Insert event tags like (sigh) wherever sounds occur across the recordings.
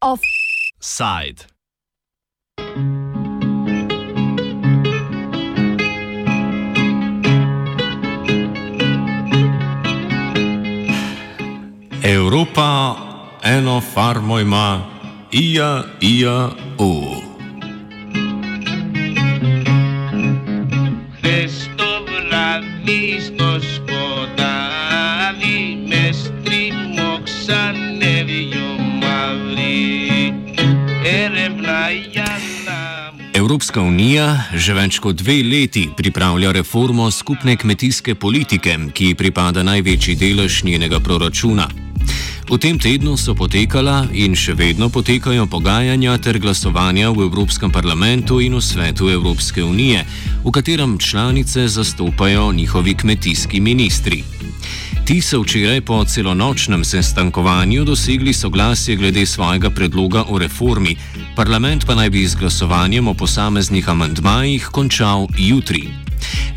Offside. Evropa eno farmo ima, ija, ija, u. Evropska unija že več kot dve leti pripravlja reformo skupne kmetijske politike, ki pripada največji delež njenega proračuna. V tem tednu so potekala in še vedno potekajo pogajanja ter glasovanja v Evropskem parlamentu in v svetu Evropske unije, v katerem članice zastopajo njihovi kmetijski ministri. Ti so včeraj po celonočnem sestankovanju dosegli soglasje glede svojega predloga o reformi, parlament pa naj bi z glasovanjem o posameznih amantmajih končal jutri.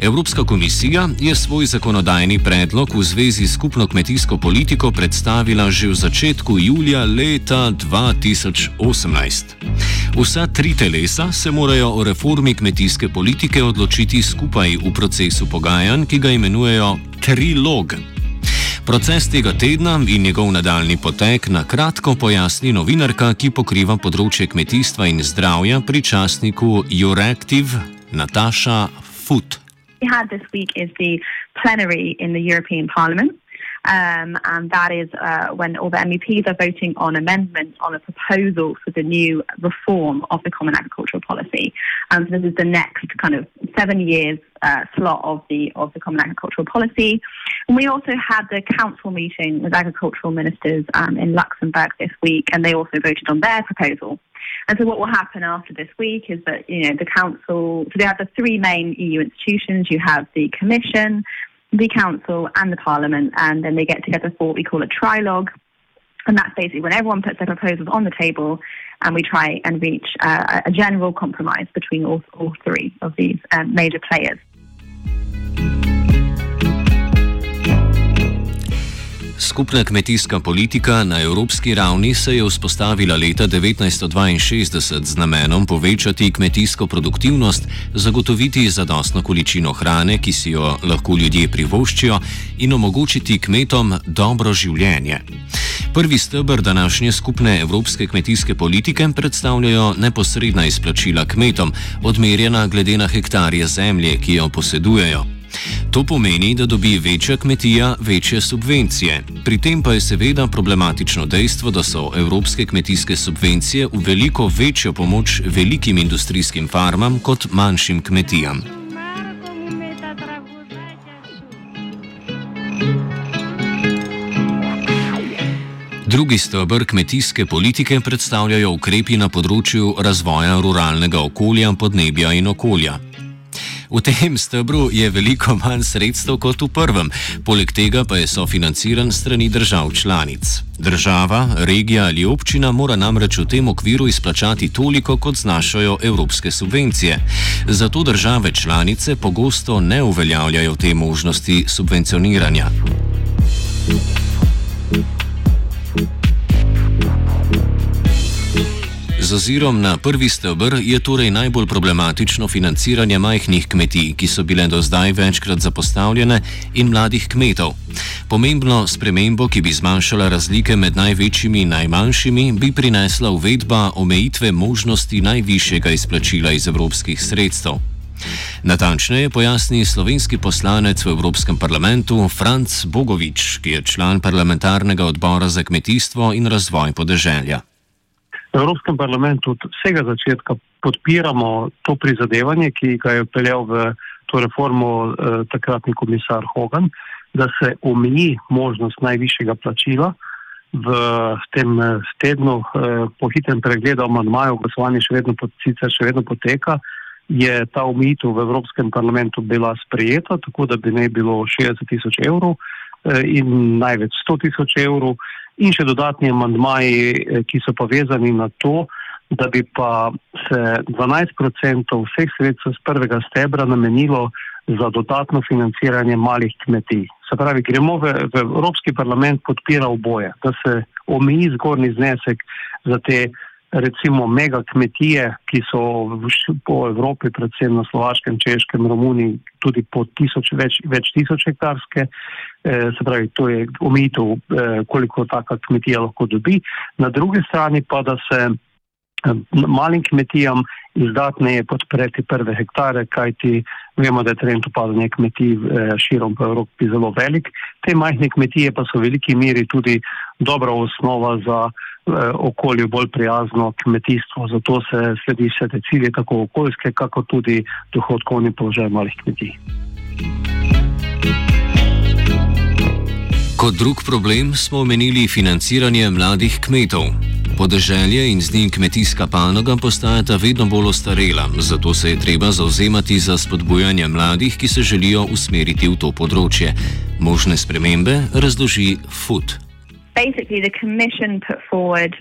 Evropska komisija je svoj zakonodajni predlog v zvezi s skupno kmetijsko politiko predstavila že v začetku julija leta 2018. Vsa tri telesa se morajo o reformi kmetijske politike odločiti skupaj v procesu pogajanj, ki ga imenujejo trilog. Proces tega tedna in njegov nadaljni potek na kratko pojasni novinarka, ki pokriva področje kmetijstva in zdravja pri časniku Euractiv Nataša Fut. we had this week is the plenary in the European Parliament. Um, and that is uh, when all the MEPs are voting on amendments on a proposal for the new reform of the Common Agricultural Policy. Um, so this is the next kind of seven years uh, slot of the of the Common Agricultural Policy. And we also had the council meeting with agricultural ministers um, in Luxembourg this week, and they also voted on their proposal. And so what will happen after this week is that, you know, the council, so they have the three main EU institutions. You have the commission, the council and the parliament, and then they get together for what we call a trilogue. And that's basically when everyone puts their proposals on the table and we try and reach uh, a general compromise between all, all three of these um, major players. Skupna kmetijska politika na evropski ravni se je vzpostavila leta 1962 z namenom povečati kmetijsko produktivnost, zagotoviti zadostno količino hrane, ki si jo lahko ljudje privoščijo, in omogočiti kmetom dobro življenje. Prvi stebr današnje skupne evropske kmetijske politike predstavljajo neposredna izplačila kmetom, odmerjena glede na hektarje zemlje, ki jo posedujejo. To pomeni, da dobi večja kmetija večje subvencije. Pri tem pa je seveda problematično dejstvo, da so evropske kmetijske subvencije v veliko večjo pomoč velikim industrijskim farmam kot manjšim kmetijam. Drugi stebr kmetijske politike predstavljajo ukrepi na področju razvoja ruralnega okolja, podnebja in okolja. V tem stebru je veliko manj sredstev kot v prvem, poleg tega pa je sofinanciran strani držav članic. Država, regija ali občina mora namreč v tem okviru izplačati toliko, kot znašajo evropske subvencije. Zato države članice pogosto ne uveljavljajo te možnosti subvencioniranja. Z ozirom na prvi stebr je torej najbolj problematično financiranje majhnih kmetij, ki so bile do zdaj večkrat zapostavljene, in mladih kmetov. Pomembno spremembo, ki bi zmanjšala razlike med največjimi in najmanjšimi, bi prinesla uvedba omejitve možnosti najvišjega izplačila iz evropskih sredstev. Natančneje pojasni slovenski poslanec v Evropskem parlamentu Franc Bogovič, ki je član parlamentarnega odbora za kmetijstvo in razvoj podeželja. V Evropskem parlamentu od vsega začetka podpiramo to prizadevanje, ki ga je upeljal v to reformo eh, takratni komisar Hogan, da se omeji možnost najvišjega plačila. V tem eh, tednu eh, po hitrem pregledu amandmajev glasovanje še vedno, pot, sicer še vedno poteka, je ta omejitev v Evropskem parlamentu bila sprejeta, tako da bi ne bilo 60 tisoč evrov eh, in največ 100 tisoč evrov in še dodatni amandmaji, eh, ki so pa vezani na to, da bi pa se 12% vseh sredstev z prvega stebra namenilo za dodatno financiranje malih kmetij. Se pravi, gremo v, v Evropski parlament podpira oboje, da se omeji zgornji znesek za te recimo mega kmetije, ki so po Evropi, predvsem na Slovaškem, Češkem, Romuniji, tudi po tisoč, več, več tisoč hektarske. Eh, se pravi, to je omejitev, eh, koliko taka kmetija lahko dobi. Na drugi strani pa, da se malim kmetijam izdatneje podpreti prve hektare, kajti vemo, da je trend upadanja kmetij eh, širom po Evropi zelo velik. Te majhne kmetije pa so v veliki meri tudi dobra osnova za eh, okolju bolj prijazno kmetijstvo, zato se sledi vse te cilje, tako okoljske, kako tudi dohodkovni položaj malih kmetij. Kot drug problem smo omenili financiranje mladih kmetov. Podeželje in z njim kmetijska panoga postajata vedno bolj ostarela, zato se je treba zauzemati za spodbujanje mladih, ki se želijo usmeriti v to področje. Možne spremembe razloži FUT. basically the commission put forward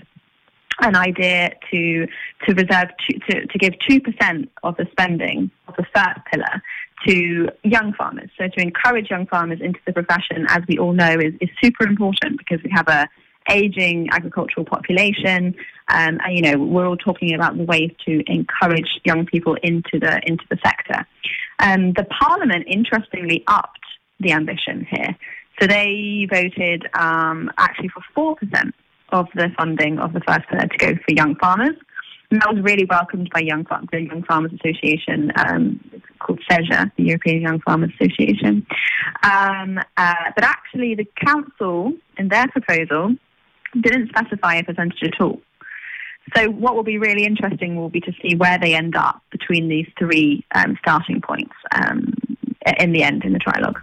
an idea to to reserve two, to, to give two percent of the spending of the first pillar to young farmers. So to encourage young farmers into the profession, as we all know, is, is super important because we have a aging agricultural population, um, and you know we're all talking about the ways to encourage young people into the into the sector. Um, the Parliament, interestingly, upped the ambition here. So they voted um, actually for 4% of the funding of the first pillar to go for young farmers. And that was really welcomed by young the Young Farmers Association, um, called SEJA, the European Young Farmers Association. Um, uh, but actually, the council, in their proposal, didn't specify a percentage at all. So what will be really interesting will be to see where they end up between these three um, starting points um, in the end in the trilogue.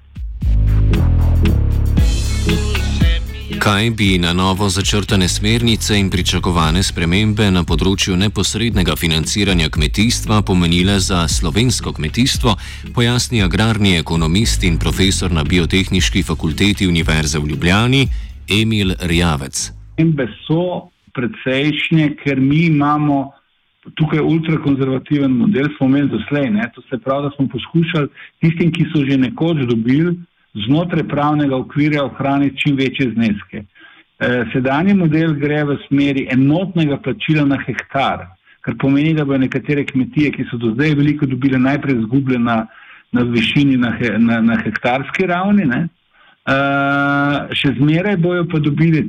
Kaj bi na novo začrtane smernice in pričakovane spremembe na področju neposrednega financiranja kmetijstva pomenile za slovensko kmetijstvo, pojasni agrarni ekonomist in profesor na Biotehnički fakulteti Univerze v Ljubljani Emil Rjavec. Spremembe so precejšnje, ker mi imamo tukaj ultrakonzervativen model, smo imeli doslej. Ne? To se pravi, da smo poskušali tistim, ki so že nekoč dobili, znotraj pravnega okvirja ohraniti čim večje zneske. E, sedanji model gre v smeri enotnega plačila na hektar, kar pomeni, da bodo nekatere kmetije, ki so do zdaj veliko dobile, najprej zgubljene na, na višini na, he, na, na hektarski ravni. Ne? Uh, še zmeraj bojo pa dobili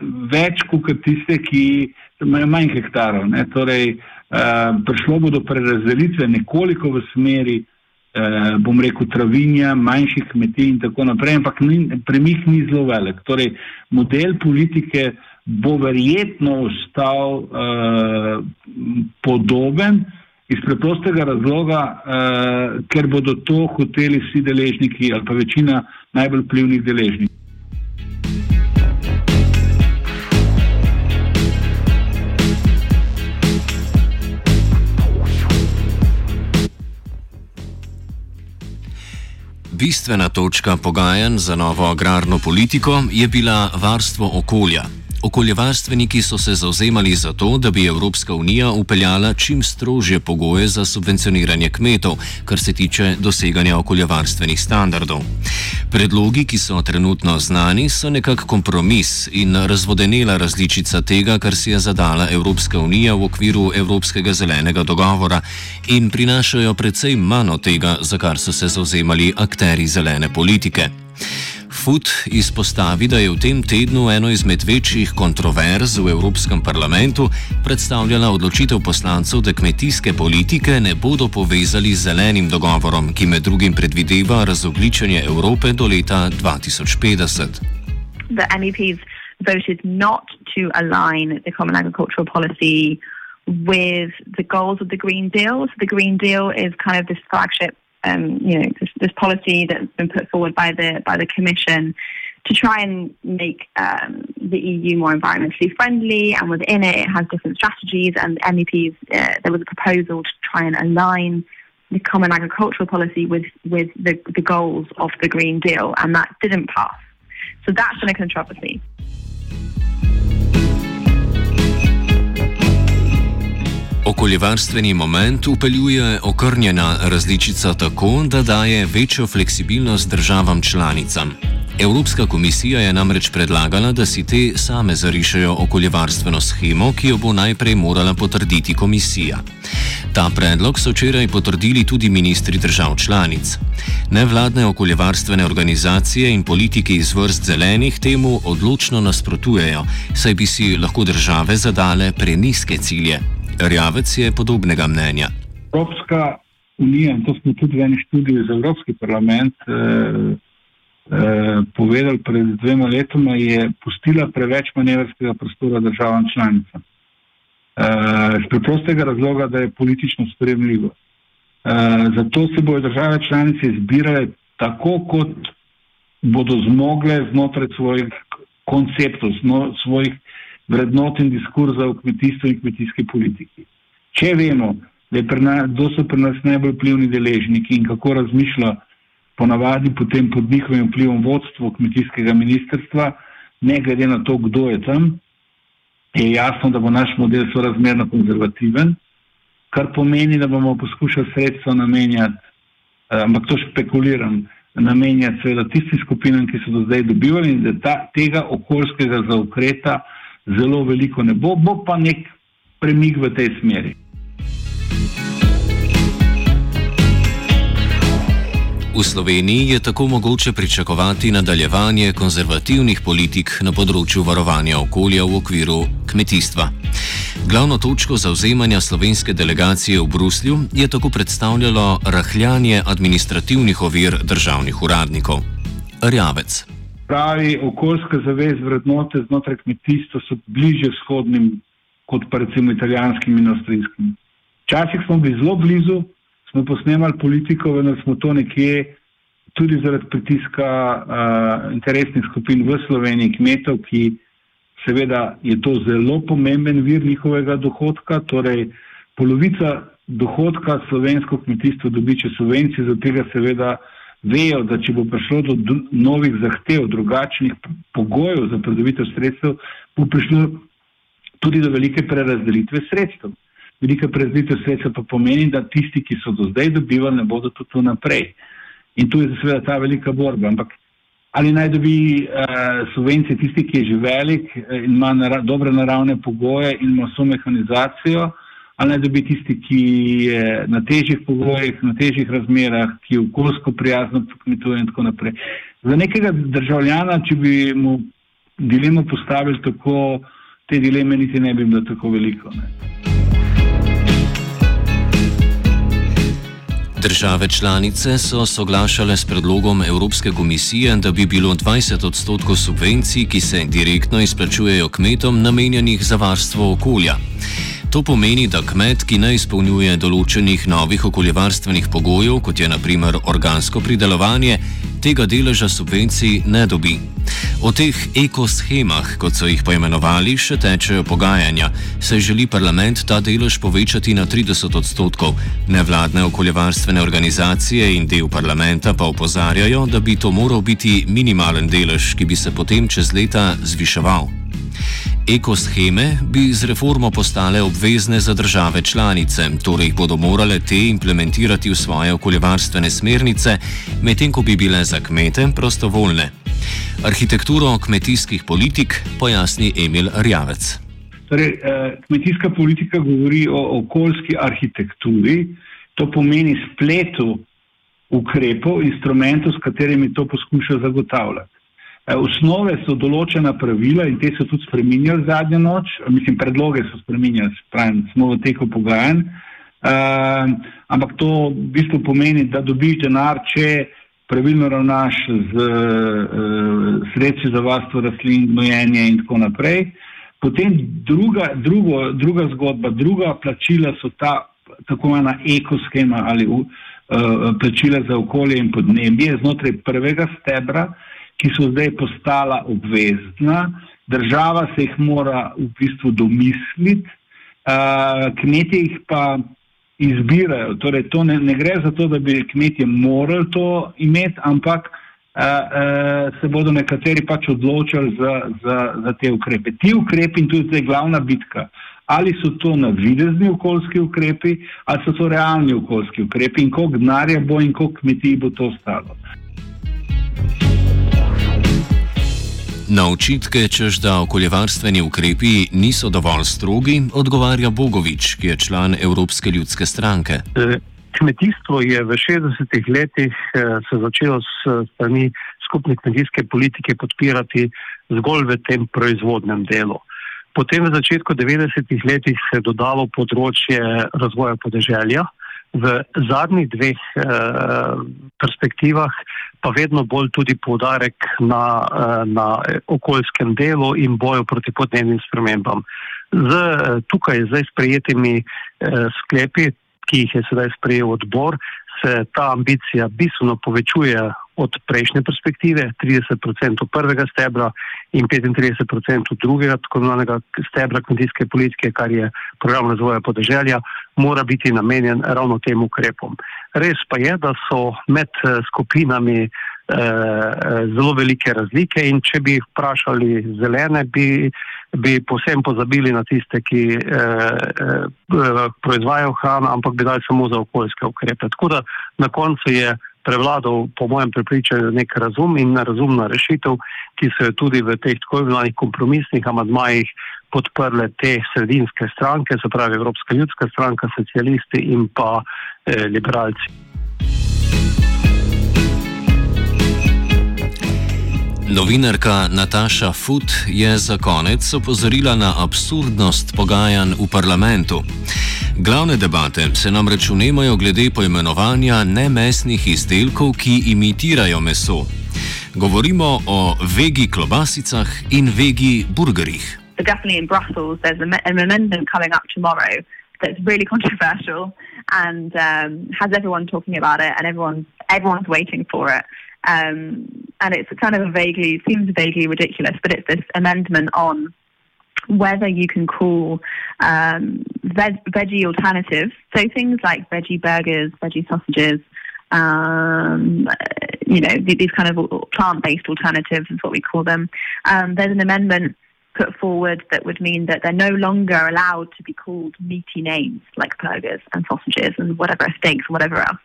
več kot tiste, ki imajo manj hektarov. Ne? Torej, uh, prišlo bo do prerazdelitve nekoliko v smeri, uh, bom rekel, travinja, manjših kmetij in tako naprej, ampak ni, premik ni zelo velik. Torej, model politike bo verjetno ostal uh, podoben. Iz preprostega razloga, uh, ker bodo to hoteli vsi deležniki ali pa večina najbolj vplivnih deležnikov. Bistvena točka pogajanj za novo agrarno politiko je bila varstvo okolja. Okoljevarstveniki so se zauzemali za to, da bi Evropska unija upeljala čim strožje pogoje za subvencioniranje kmetov, kar se tiče doseganja okoljevarstvenih standardov. Predlogi, ki so trenutno znani, so nekak kompromis in razvodenela različica tega, kar si je zadala Evropska unija v okviru Evropskega zelenega dogovora in prinašajo precej manj od tega, za kar so se zauzemali akteri zelene politike. Food izpostavi, da je v tem tednu eno izmed večjih kontroverz v Evropskem parlamentu predstavljala odločitev poslancev, da kmetijske politike ne bodo povezali z zelenim dogovorom, ki med drugim predvideva razogličenje Evrope do leta 2050. the MEPs voted not to align the common agricultural policy with the goals of the Green Deal. So the Green Deal is kind of this flagship, um, you know, this, this policy that's been put forward by the by the Commission to try and make um, the EU more environmentally friendly. And within it, it has different strategies. And MEPs, uh, there was a proposal to try and align the common agricultural policy with with the, the goals of the Green Deal, and that didn't pass. So that's been a controversy. Okoljevarstveni moment upeljuje okrnjena različica tako, da daje večjo fleksibilnost državam članicam. Evropska komisija je namreč predlagala, da si te same zarišajo okoljevarstveno schemo, ki jo bo najprej morala potrditi komisija. Ta predlog so včeraj potrdili tudi ministri držav članic. Nevladne okoljevarstvene organizacije in politiki iz vrst zelenih temu odločno nasprotujejo, saj bi si lahko države zadale preniske cilje. Rjavec je podobnega mnenja. Evropska unija, in to smo tudi v eni študiji za Evropski parlament eh, eh, povedali pred dvema letoma, je pustila preveč manevrskega prostora državam članicam. Eh, z preprostega razloga, da je politično spremljivo. Eh, zato se bodo države članice izbirale tako, kot bodo zmogle znotraj svojih konceptov, zno, svojih vrednot in diskurza v kmetijstvu in kmetijski politiki. Če vemo, da so pri nas najbolj vplivni deležniki in kako razmišlja ponavadi potem pod njihovim vplivom vodstvo kmetijskega ministrstva, ne glede na to, kdo je tam, je jasno, da bo naš model sorazmerno konzervativen, kar pomeni, da bomo poskušali sredstva namenjati, eh, ampak to špekuliram, namenjati seveda tistim skupinam, ki so do zdaj dobivali in da ta, tega okoljskega zaokreta zelo veliko ne bo, bo pa nek premik v tej smeri. V Sloveniji je tako mogoče pričakovati nadaljevanje konzervativnih politik na področju varovanja okolja v okviru kmetijstva. Glavno točko zauzemanja slovenske delegacije v Bruslju je tako predstavljalo rahljanje administrativnih ovir državnih uradnikov. Rjavec. Pravi okoljske zavez vrednote znotraj kmetijstva so bliže vzhodnim kot pa recimo italijanskim in avstrijskim. Včasih smo bili zelo blizu, smo posnemali politiko, vendar smo to nekje tudi zaradi pritiska uh, interesnih skupin v Sloveniji, kmetov, ki seveda je to zelo pomemben vir njihovega dohodka, torej polovica dohodka slovensko kmetijstvo dobi če subvencije, zato tega seveda vejo, da če bo prišlo do novih zahtev, drugačnih pogojev za pridobitev sredstev, bo prišlo tudi do velike prerazdelitve sredstev velika prezitev sredstva pa pomeni, da tisti, ki so do zdaj dobivali, ne bodo tudi naprej. In tu je seveda ta velika borba. Ampak ali naj dobi uh, subvencije tisti, ki je že velik in ima nara dobre naravne pogoje in ima vso mehanizacijo, ali naj dobi tisti, ki je na težjih pogojih, na težjih razmerah, ki je okoljsko prijazno kmetuje in tako naprej. Za nekega državljana, če bi mu dilemo postavili tako, te dileme niti ne bi bilo tako veliko. Ne. Države članice so soglašale s predlogom Evropske komisije, da bi bilo 20 odstotkov subvencij, ki se direktno izplačujejo kmetom, namenjenih za varstvo okolja. To pomeni, da kmet, ki ne izpolnjuje določenih novih okoljevarstvenih pogojev, kot je naprimer organsko pridelovanje, tega deleža subvencij ne dobi. O teh ekoschemah, kot so jih poimenovali, še tečejo pogajanja, saj želi parlament ta delež povečati na 30 odstotkov. Nevladne okoljevarstvene organizacije in del parlamenta pa opozarjajo, da bi to moral biti minimalen delež, ki bi se potem čez leta zviševal. Ekoscheme bi z reformo postale obvezne za države članice, torej jih bodo morale te implementirati v svoje okoljevarstvene smernice, medtem ko bi bile za kmete prostovoljne. Arhitekturo kmetijskih politik pojasni Emil Rjavec. Torej, eh, kmetijska politika govori o okoljski arhitekturi, to pomeni spletu ukrepov, instrumentov, s katerimi to poskuša zagotavljati. Eh, osnove so določena pravila in te so tudi spremenjali zadnjo noč, mislim, predloge so spremenjali, pravim, smo v teku pogajanj. Uh, ampak to v bistvu pomeni, da dobiš denar, če pravilno ravnaš z uh, sredstvi za varstvo rastlin, gnojenje in tako naprej. Potem druga, drugo, druga zgodba, druga plačila so ta tako imena ekoskema ali uh, plačila za okolje in podnebje znotraj prvega stebra, ki so zdaj postala obvezna. Država se jih mora v bistvu domisliti, uh, kmetje jih pa izbirajo. Torej, to ne, ne gre za to, da bi kmetje morali to imeti, ampak uh, uh, se bodo nekateri pač odločili za, za, za te ukrepe. Ti ukrepi in tudi zdaj glavna bitka, ali so to navidezni okoljski ukrepi, ali so to realni okoljski ukrepi in koliko denarja bo in koliko kmetij bo to stalo. Na očitke, čež da okoljevarstveni ukrepi niso dovolj strogi, odgovarja Bogovič, ki je član Evropske ljudske stranke. Eh, Kmetijstvo je v 60-ih letih eh, se začelo s strani skupne kmetijske politike podpirati zgolj v tem proizvodnem delu. Potem v začetku 90-ih letih se je dodalo področje razvoja podeželja, v zadnjih dveh eh, perspektivah pa vedno bolj tudi poudarek na, eh, na okoljskem delu in boju proti podnebnim spremembam. Z eh, tukaj zdaj sprejetimi eh, sklepi, ki jih je sedaj sprejel odbor, se ta ambicija bistveno povečuje od prejšnje perspektive, 30% prvega stebra in 35% drugega, tako imenovanega stebra kmetijske politike, kar je program razvoja podeželja, mora biti namenjen ravno tem ukrepom. Res pa je, da so med eh, skupinami eh, zelo velike razlike in če bi vprašali zelene, bi, bi posem pozabili na tiste, ki eh, eh, proizvajajo hrano, ampak bi dali samo za okoljske ukrepe. Tako da na koncu je prevladal, po mojem prepričanju, nek razum in razumna rešitev, ki so jo tudi v teh tako imenovanih kompromisnih amadmajih podprle te sredinske stranke, se pravi Evropska ljudska stranka, socialisti in pa eh, liberalci. Novinarka Nataša Fut je za konec opozorila na absurdnost pogajanj v parlamentu. Glavne debate se namreč vnemajo glede poimenovanja nemesnih izdelkov, ki imitirajo meso. Govorimo o vegi klobasicah in vegi burgerjih. Definitely in Brussels, there's a, an amendment coming up tomorrow that's really (laughs) controversial and um, has everyone talking about it, and everyone's everyone's waiting for it. Um, and it's kind of vaguely seems vaguely ridiculous, but it's this amendment on whether you can call um, veg, veggie alternatives, so things like veggie burgers, veggie sausages, um, you know, these kind of plant-based alternatives is what we call them. Um, there's an amendment put forward that would mean that they're no longer allowed to be called meaty names like burgers and sausages and whatever steaks and whatever else.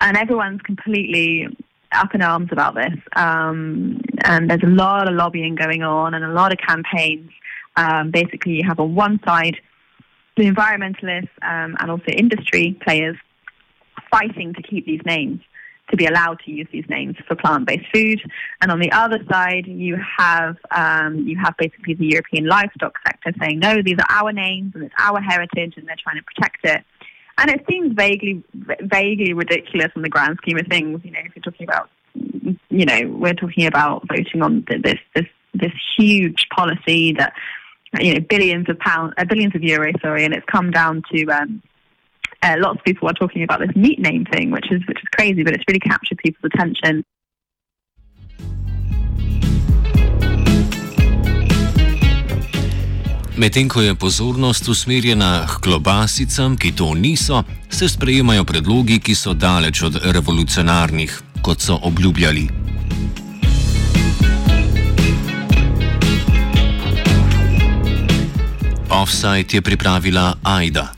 And everyone's completely up in arms about this. Um, and there's a lot of lobbying going on and a lot of campaigns. Um, basically, you have on one side the environmentalists um, and also industry players fighting to keep these names, to be allowed to use these names for plant-based food. And on the other side, you have um, you have basically the European livestock sector saying, no, these are our names and it's our heritage, and they're trying to protect it. And it seems vaguely vaguely ridiculous in the grand scheme of things. You know, if you're talking about, you know, we're talking about voting on this this this huge policy that you know billions of pounds, uh, billions of euros, sorry, and it's come down to. Um, uh, lots of people are talking about this meat name thing, which is which is crazy, but it's really captured people's attention. Medtem ko je pozornost usmerjena k klobasicam, ki to niso, se sprejemajo predlogi, ki so daleč od revolucionarnih, kot so obljubljali. Offside je pripravila Aida.